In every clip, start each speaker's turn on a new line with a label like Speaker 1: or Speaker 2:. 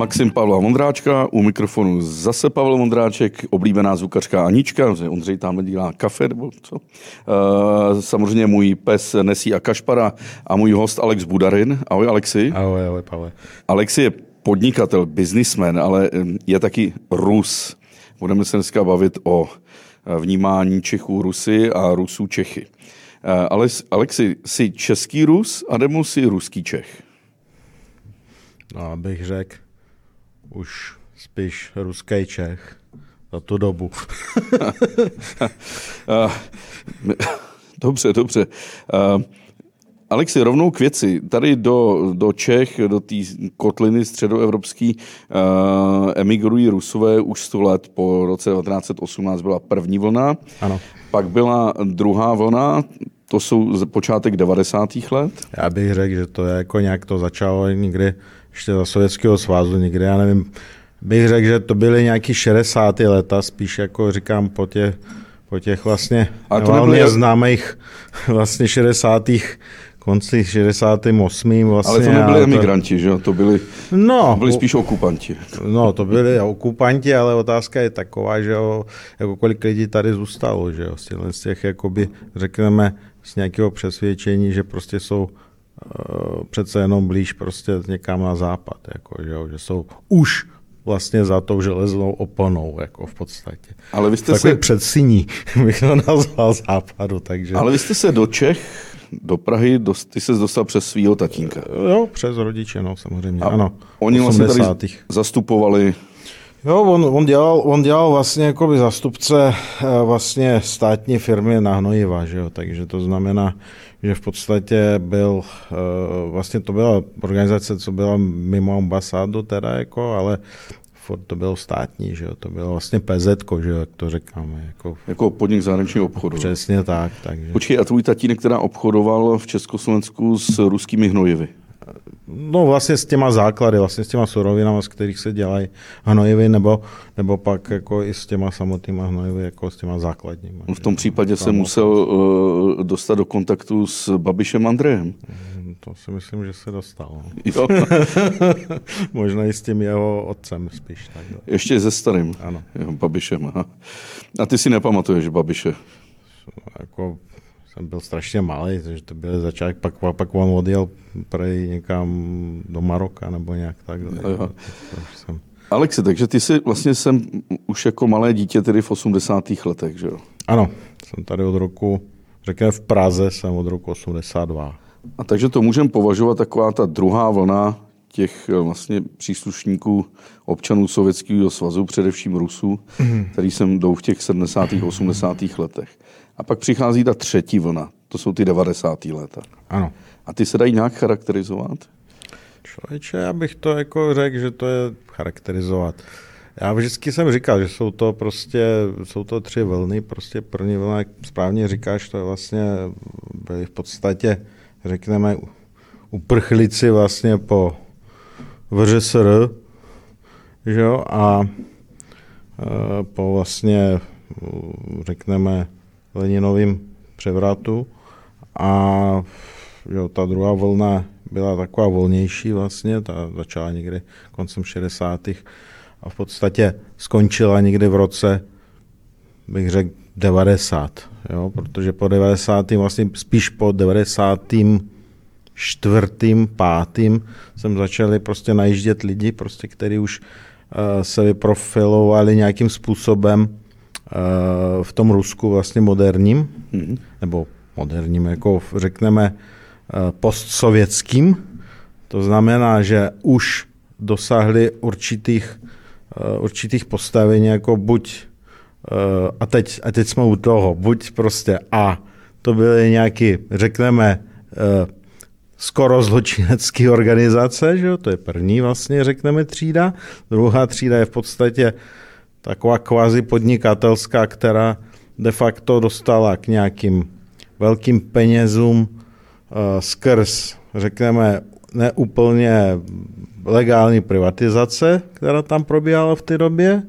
Speaker 1: Maxim Pavla Vondráčka, u mikrofonu zase Pavel Vondráček, oblíbená zvukařka Anička, Ondřej tam dělá kafe, nebo co? Uh, samozřejmě můj pes Nesí a Kašpara a můj host Alex Budarin. Ahoj Alexi.
Speaker 2: Ahoj, ahoj Pavle.
Speaker 1: Alexi je podnikatel, businessman, ale je taky Rus. Budeme se dneska bavit o vnímání Čechů Rusy a Rusů Čechy. Ale Alexi, jsi český Rus, anebo jsi ruský Čech?
Speaker 2: No, abych řekl, už spíš ruský Čech za tu dobu.
Speaker 1: dobře, dobře. Alexi, rovnou k věci. Tady do, do Čech, do té kotliny středoevropský uh, emigrují Rusové už 100 let. Po roce 1918 byla první vlna.
Speaker 2: Ano.
Speaker 1: Pak byla druhá vlna, to jsou počátek 90. let.
Speaker 2: Já bych řekl, že to je jako nějak to začalo někdy ještě za Sovětského svazu, někdy, já nevím, bych řekl, že to byly nějaký 60. leta, spíš jako říkám po těch, po těch vlastně A to nebyly... známých vlastně 60 konci 68. Vlastně.
Speaker 1: Ale to nebyli emigranti, že To byli, no, to byli spíš okupanti.
Speaker 2: No, to byli okupanti, ale otázka je taková, že jo, jako kolik lidí tady zůstalo, že jo, z těch, jakoby, řekneme, z nějakého přesvědčení, že prostě jsou přece jenom blíž prostě někam na západ, jako, že, jo, že jsou už vlastně za tou železnou oponou, jako v podstatě.
Speaker 1: Ale vy jste
Speaker 2: Takový
Speaker 1: se...
Speaker 2: předsyní, bych to nazval západu, takže...
Speaker 1: Ale vy jste se do Čech do Prahy, dost, ty se dostal přes svého tatínka.
Speaker 2: Jo, přes rodiče, no samozřejmě, A ano.
Speaker 1: Oni vlastně tady zastupovali
Speaker 2: Jo, on, on, dělal, on dělal vlastně jako by zastupce eh, vlastně státní firmy na hnojiva, že jo? takže to znamená, že v podstatě byl, eh, vlastně to byla organizace, co byla mimo ambasádu teda, jako, ale furt to bylo státní, že jo? to bylo vlastně PZ, že jo, jak to říkáme. Jako,
Speaker 1: jako podnik zahraničního obchodu.
Speaker 2: Přesně tak. Takže.
Speaker 1: Počkej, a tvůj tatínek, která obchodoval v Československu s ruskými hnojivy?
Speaker 2: No vlastně s těma základy, vlastně s těma surovinami, z kterých se dělají hnojivy, nebo, nebo pak jako i s těma samotnýma hnojivy, jako s těma základníma.
Speaker 1: V tom případě se musel uh, dostat do kontaktu s Babišem Andrejem.
Speaker 2: Mm, to si myslím, že se dostal. Jo. Možná i s tím jeho otcem spíš. Tak,
Speaker 1: Ještě se starým
Speaker 2: ano.
Speaker 1: Jo, Babišem. Aha. A ty si nepamatuješ Babiše?
Speaker 2: Jako jsem byl strašně malý, takže to byl začátek, pak, pak on odjel prej někam do Maroka nebo nějak tak.
Speaker 1: Jsem... Alexi, takže ty jsi vlastně jsem už jako malé dítě tedy v 80. letech, že jo?
Speaker 2: Ano, jsem tady od roku, řekněme v Praze jsem od roku 82.
Speaker 1: A takže to můžeme považovat taková ta druhá vlna těch eh, vlastně příslušníků občanů Sovětského svazu, především Rusů, mm. který jsem jdou v těch 70. 80. letech. A pak přichází ta třetí vlna, to jsou ty 90. léta.
Speaker 2: Ano.
Speaker 1: A ty se dají nějak charakterizovat?
Speaker 2: Člověče, já bych to jako řekl, že to je charakterizovat. Já vždycky jsem říkal, že jsou to prostě, jsou to tři vlny, prostě první vlna, jak správně říkáš, to je vlastně byly v podstatě, řekneme, uprchlici vlastně po VŘSR, že jo, a e, po vlastně, řekneme, Leninovým převratu a jo, ta druhá vlna byla taková volnější vlastně, ta začala někdy koncem 60. a v podstatě skončila někdy v roce, bych řekl, 90, jo, protože po 90. vlastně spíš po 90. čtvrtým, pátým jsem začali prostě najíždět lidi, prostě, kteří už uh, se vyprofilovali nějakým způsobem Eh, v tom Rusku vlastně moderním, hmm. nebo moderním, jako řekneme eh, postsovětským. To znamená, že už dosáhli určitých, eh, určitých postavení, jako buď, a teď, a teď jsme u toho, buď prostě A, to byly nějaký, řekneme, skoro zločinecké organizace, že jo? to je první vlastně, řekneme, třída. Druhá třída je v podstatě taková kvazi podnikatelská, která de facto dostala k nějakým velkým penězům uh, skrz, řekneme, neúplně legální privatizace, která tam probíhala v té době.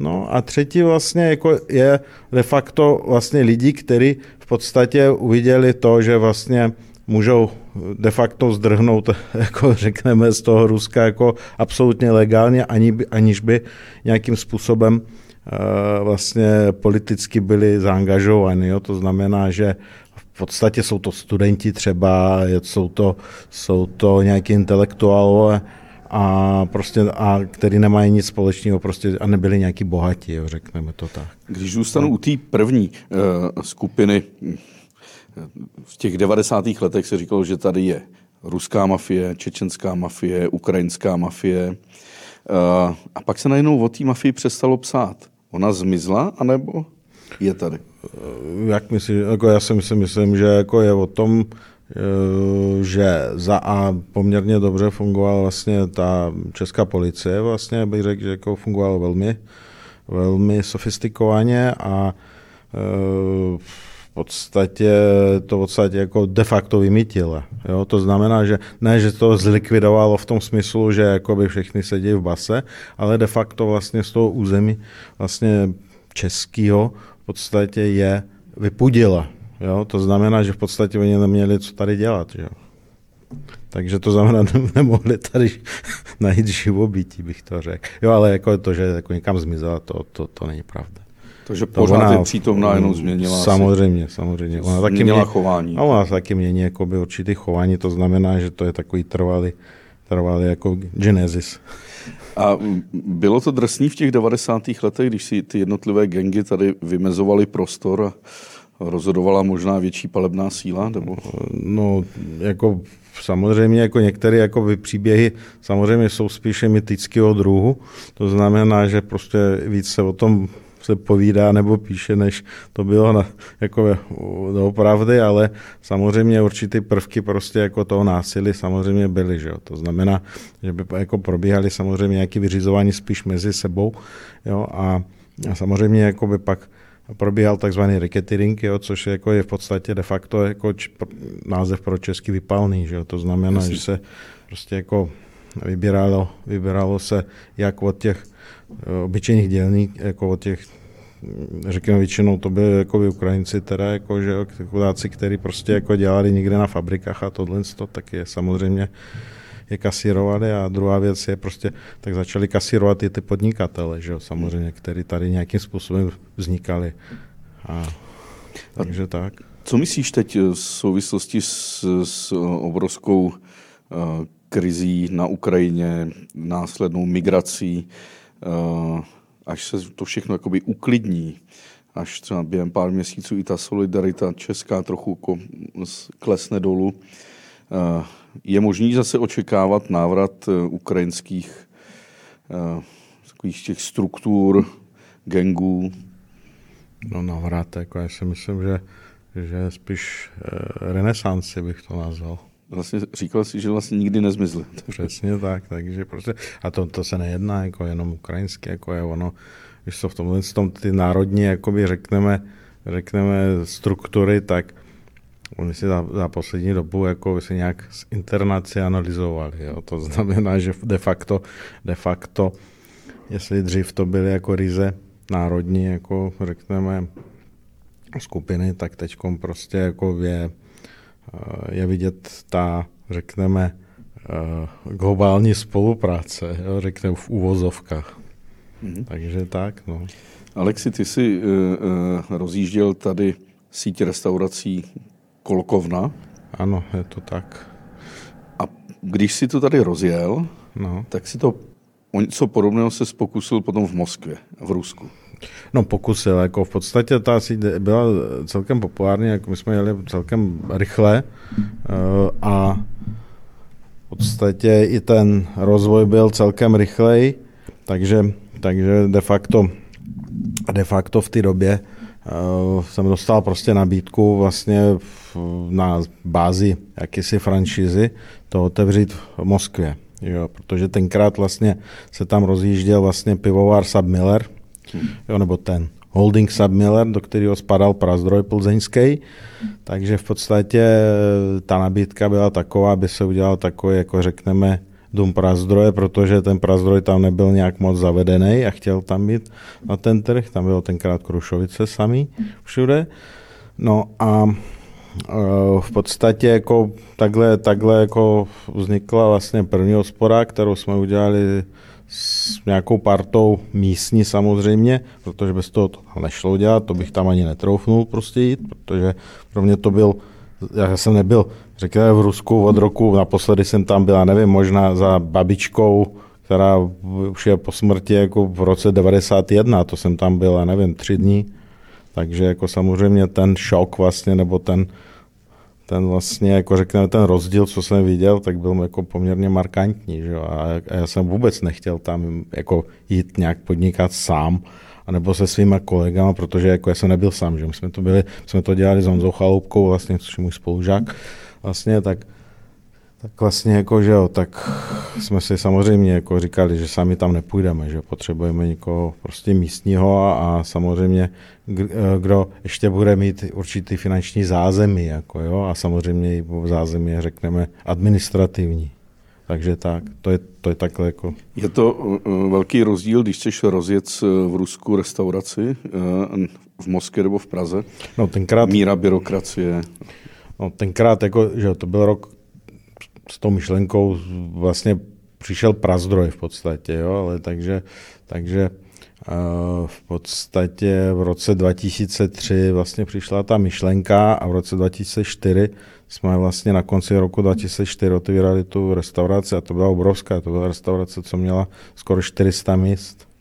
Speaker 2: No a třetí vlastně jako je de facto vlastně lidi, kteří v podstatě uviděli to, že vlastně můžou de facto zdrhnout, jako řekneme, z toho Ruska jako absolutně legálně, ani, aniž by nějakým způsobem uh, vlastně politicky byli zaangažováni. Jo? To znamená, že v podstatě jsou to studenti třeba, jsou to, jsou to nějaký intelektuálové, a prostě, a který nemají nic společného prostě a nebyli nějaký bohatí, jo, řekneme to tak.
Speaker 1: Když zůstanu u té první uh, skupiny, v těch 90. letech se říkalo, že tady je ruská mafie, čečenská mafie, ukrajinská mafie. Uh, a pak se najednou o té mafii přestalo psát. Ona zmizla, anebo je tady?
Speaker 2: Jak myslím, jako já si myslím, myslím, že jako je o tom, Eh, že za A poměrně dobře fungovala vlastně ta česká policie, vlastně bych řekl, že jako fungovalo velmi, velmi sofistikovaně a eh, podstatě to v podstatě jako de facto vymítila. Jo? To znamená, že ne, že to zlikvidovalo v tom smyslu, že by všichni sedí v base, ale de facto vlastně z toho území vlastně českého v podstatě je vypudila. Jo? To znamená, že v podstatě oni neměli co tady dělat. Jo? Takže to znamená, nemohli tady najít živobytí, bych to řekl. Jo, ale jako to, že jako někam zmizela, to, to, to není pravda.
Speaker 1: Takže pořád ona, je přítomná, jenom změnila
Speaker 2: Samozřejmě, asi, samozřejmě.
Speaker 1: Ona taky měla chování.
Speaker 2: A ona taky mění jakoby určitý chování, to znamená, že to je takový trvalý, trvalý jako genesis.
Speaker 1: A bylo to drsný v těch 90. letech, když si ty jednotlivé gengy tady vymezovaly prostor a rozhodovala možná větší palebná síla? Nebo?
Speaker 2: No, jako samozřejmě jako některé jako příběhy samozřejmě jsou spíše mytického druhu, to znamená, že prostě víc se o tom se povídá nebo píše, než to bylo na, jako opravdy, ale samozřejmě určité prvky prostě jako toho násilí samozřejmě byly, že jo? to znamená, že by jako probíhaly samozřejmě nějaké vyřizování spíš mezi sebou, jo, a, a samozřejmě jako by pak probíhal takzvaný racketeering, jo, což je, jako je v podstatě de facto jako č, název pro český vypalný. Že jo. To znamená, Jasně. že se prostě jako vybíralo, vybíralo se jak od těch eh, obyčejných dělník, jako od těch řekněme většinou to byly jako Ukrajinci, teda jako, že chudáci, kteří prostě jako dělali někde na fabrikách a tohle, to, tak je samozřejmě je kasírovali a druhá věc je prostě, tak začali kasírovat i ty podnikatele, že jo, samozřejmě, který tady nějakým způsobem vznikali. A, takže tak.
Speaker 1: Co myslíš teď v souvislosti s, s obrovskou uh, krizí na Ukrajině, následnou migrací, uh, až se to všechno jakoby uklidní, až třeba během pár měsíců i ta solidarita česká trochu jako klesne dolů, uh, je možný zase očekávat návrat eh, ukrajinských takových těch struktur, gangů?
Speaker 2: No návrat, jako já si myslím, že, že spíš renesanci bych to nazval.
Speaker 1: Vlastně říkal si, že vlastně nikdy nezmizly.
Speaker 2: Přesně tak, takže prostě, a to, to se nejedná jako jenom ukrajinské, jako je ono, když jsou v tomhle tom ty národní, jakoby řekneme, řekneme struktury, tak Oni si za, za poslední dobu jako se nějak internacionalizovali. Jo. To znamená, že de facto, de facto, jestli dřív to byly jako ryze národní, jako řekneme, skupiny, tak teď prostě jako je, je vidět ta, řekneme, eh, globální spolupráce, jo, řekneme v úvozovkách. Mm-hmm. Takže tak, no.
Speaker 1: Alexi, ty jsi uh, uh, rozjížděl tady síť restaurací Kolkovna.
Speaker 2: Ano, je to tak.
Speaker 1: A když si to tady rozjel, no. tak si to o něco podobného se pokusil potom v Moskvě, v Rusku.
Speaker 2: No pokusil, jako v podstatě ta síť byla celkem populární, jako my jsme jeli celkem rychle eh, a v podstatě i ten rozvoj byl celkem rychlej, takže, takže de facto, de facto v té době uh, jsem dostal prostě nabídku vlastně na bázi jakési franšízy to otevřít v Moskvě. Jo, protože tenkrát vlastně se tam rozjížděl vlastně pivovar Submiller, hmm. Jo, nebo ten holding Submiller, do kterého spadal Prazdroj plzeňský. Takže v podstatě eh, ta nabídka byla taková, aby se udělal takový, jako řekneme, dům Prazdroje, protože ten Prazdroj tam nebyl nějak moc zavedený a chtěl tam být na ten trh. Tam bylo tenkrát Krušovice samý všude. No a v podstatě jako takhle, takhle jako vznikla vlastně první hospoda, kterou jsme udělali s nějakou partou místní samozřejmě, protože bez toho to nešlo udělat, to bych tam ani netroufnul prostě jít, protože pro mě to byl, já jsem nebyl, řekněme v Rusku od roku, naposledy jsem tam byla, nevím, možná za babičkou, která už je po smrti jako v roce 91, to jsem tam byl, nevím, tři dní, takže jako samozřejmě ten šok vlastně, nebo ten, ten vlastně, jako řekněme, ten rozdíl, co jsem viděl, tak byl jako poměrně markantní, že? A, já jsem vůbec nechtěl tam jako jít nějak podnikat sám, anebo se svýma kolegama, protože jako já jsem nebyl sám, že my jsme to byli, jsme to dělali s Honzou Chaloupkou, vlastně, což je můj spolužák, vlastně, tak tak vlastně jako, že jo, tak jsme si samozřejmě jako říkali, že sami tam nepůjdeme, že potřebujeme někoho prostě místního a, a samozřejmě kdo ještě bude mít určitý finanční zázemí, jako jo, a samozřejmě i v zázemí řekneme administrativní. Takže tak, to je, to je takhle jako...
Speaker 1: Je to uh, velký rozdíl, když chceš rozjet v Rusku restauraci uh, v Moskvě nebo v Praze?
Speaker 2: No tenkrát...
Speaker 1: Míra byrokracie.
Speaker 2: No tenkrát, jako, že to byl rok s tou myšlenkou vlastně přišel prazdroj v podstatě, jo, ale takže, takže v podstatě v roce 2003 vlastně přišla ta myšlenka a v roce 2004 jsme vlastně na konci roku 2004 otevírali tu restauraci a to byla obrovská, to byla restaurace, co měla skoro 400 míst.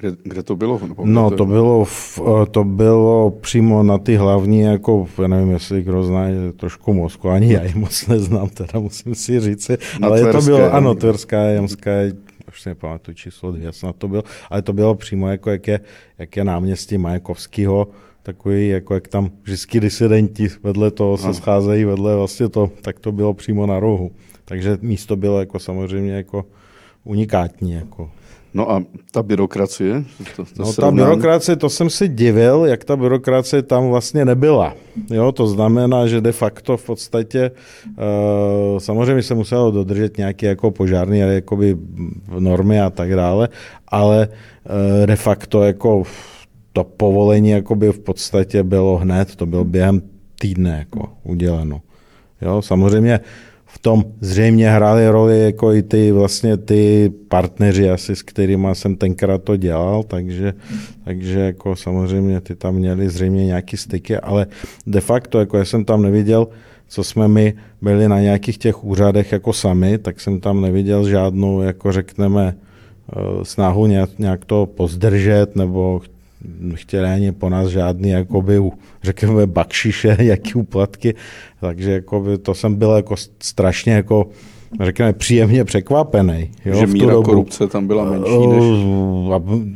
Speaker 1: Kde, kde to bylo?
Speaker 2: No, to bylo, v, to bylo přímo na ty hlavní, jako, já nevím, jestli kdo zná, trošku Moskvu, ani já ji moc neznám, teda musím si říct, ale to bylo, ano, Tverská, Jamská, už si nepamatuju číslo dvě, snad to bylo, ale to bylo přímo jako jak je, jak je náměstí Majakovského, takový, jako jak tam vždycky disidenti vedle toho se scházejí, vedle vlastně to, tak to bylo přímo na rohu. Takže místo bylo jako samozřejmě jako unikátní. Jako.
Speaker 1: No a ta byrokracie?
Speaker 2: To, to no ta byrokracie, to jsem si divil, jak ta byrokracie tam vlastně nebyla. Jo, to znamená, že de facto v podstatě uh, samozřejmě se muselo dodržet nějaké jako požární jakoby normy a tak dále, ale uh, de facto jako to povolení jakoby v podstatě bylo hned, to bylo během týdne jako uděleno. Jo, samozřejmě v tom zřejmě hrály roli jako i ty vlastně ty partneři asi, s kterými jsem tenkrát to dělal, takže, takže jako samozřejmě ty tam měli zřejmě nějaký styky, ale de facto jako já jsem tam neviděl, co jsme my byli na nějakých těch úřadech jako sami, tak jsem tam neviděl žádnou, jako řekneme, eh, snahu nějak, nějak to pozdržet nebo chtěli ani po nás žádný, jakoby, řekněme, bakšiše, jaký úplatky, takže jakoby, to jsem byl jako strašně jako řekněme, příjemně překvapený.
Speaker 1: Jo, že míra dobu. korupce tam byla menší než...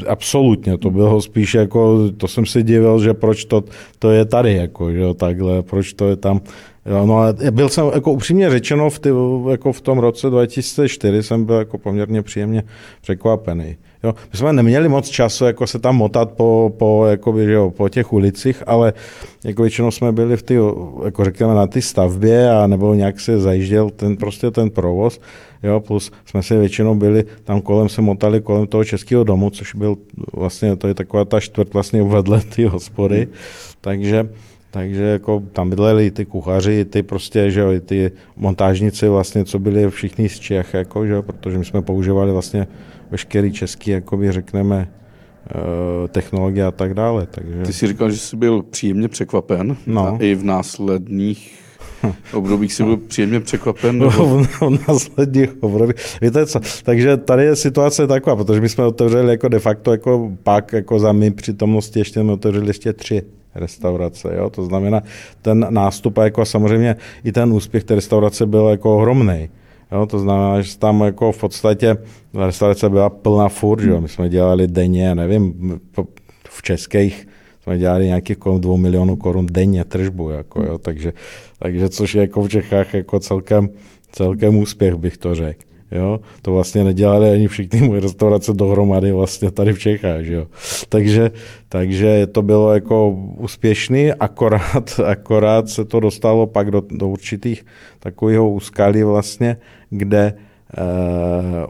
Speaker 2: Absolutně, to bylo spíš jako, to jsem si divil, že proč to, to je tady, jako, že takhle, proč to je tam. Jo, no ale byl jsem, jako upřímně řečeno, v, ty, jako v tom roce 2004 jsem byl jako poměrně příjemně překvapený. Jo, my jsme neměli moc času jako se tam motat po, po, jakoby, jo, po těch ulicích, ale jako většinou jsme byli v ty, jako řekněme, na ty stavbě a nebo nějak se zajížděl ten, prostě ten provoz. Jo, plus jsme se většinou byli, tam kolem se motali kolem toho českého domu, což byl vlastně, to je taková ta čtvrt vlastně vedle ty hospody. Takže takže jako tam bydleli ty kuchaři, ty prostě, že jo, ty montážníci vlastně, co byli všichni z Čech, jako, že jo, protože my jsme používali vlastně veškerý český, jakoby řekneme, eh, technologie a tak dále. Takže...
Speaker 1: Ty jsi říkal, že jsi byl příjemně překvapen no. a i v následných obdobích jsi byl příjemně překvapen? Nebo...
Speaker 2: v následních obdobích. Víte co, takže tady je situace taková, protože my jsme otevřeli jako de facto jako pak jako za mý přítomnosti ještě jsme otevřeli ještě tři restaurace. Jo? To znamená, ten nástup a jako samozřejmě i ten úspěch té restaurace byl jako ohromný. Jo, to znamená, že tam jako v podstatě restaurace byla plná furt, že my jsme dělali denně, nevím, v českých jsme dělali nějakých kolem dvou milionů korun denně tržbu, jako, jo, takže, takže což je jako v Čechách jako celkem, celkem úspěch, bych to řekl. Jo? To vlastně nedělali ani všichni moje restaurace dohromady vlastně tady v Čechách. Jo? Takže, takže to bylo jako úspěšný, akorát, akorát se to dostalo pak do, do určitých takového úskalí vlastně, kde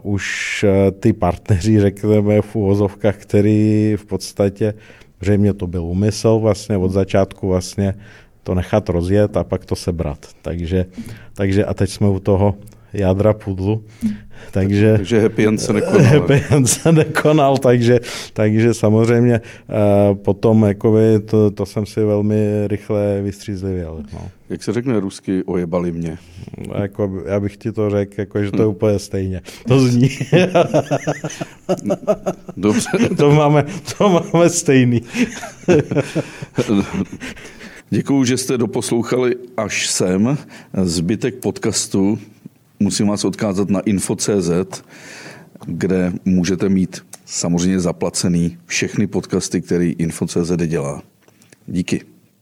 Speaker 2: uh, už eh, ty partneři, řekneme v úvozovkách, který v podstatě, zřejmě to byl úmysl vlastně od začátku vlastně to nechat rozjet a pak to sebrat. Takže, takže a teď jsme u toho jádra pudlu. Takže,
Speaker 1: takže happy end se nekonal.
Speaker 2: Happy end se nekonal, takže, takže samozřejmě uh, potom jakoby, to, to jsem si velmi rychle vystřízlivěl. No.
Speaker 1: Jak se řekne rusky, ojebali mě?
Speaker 2: No, jako, já bych ti to řekl, jako, že to je hm. úplně stejně. To zní.
Speaker 1: Dobře.
Speaker 2: to, máme, to máme stejný.
Speaker 1: Děkuju, že jste doposlouchali až sem. Zbytek podcastu musím vás odkázat na info.cz, kde můžete mít samozřejmě zaplacený všechny podcasty, který info.cz dělá. Díky.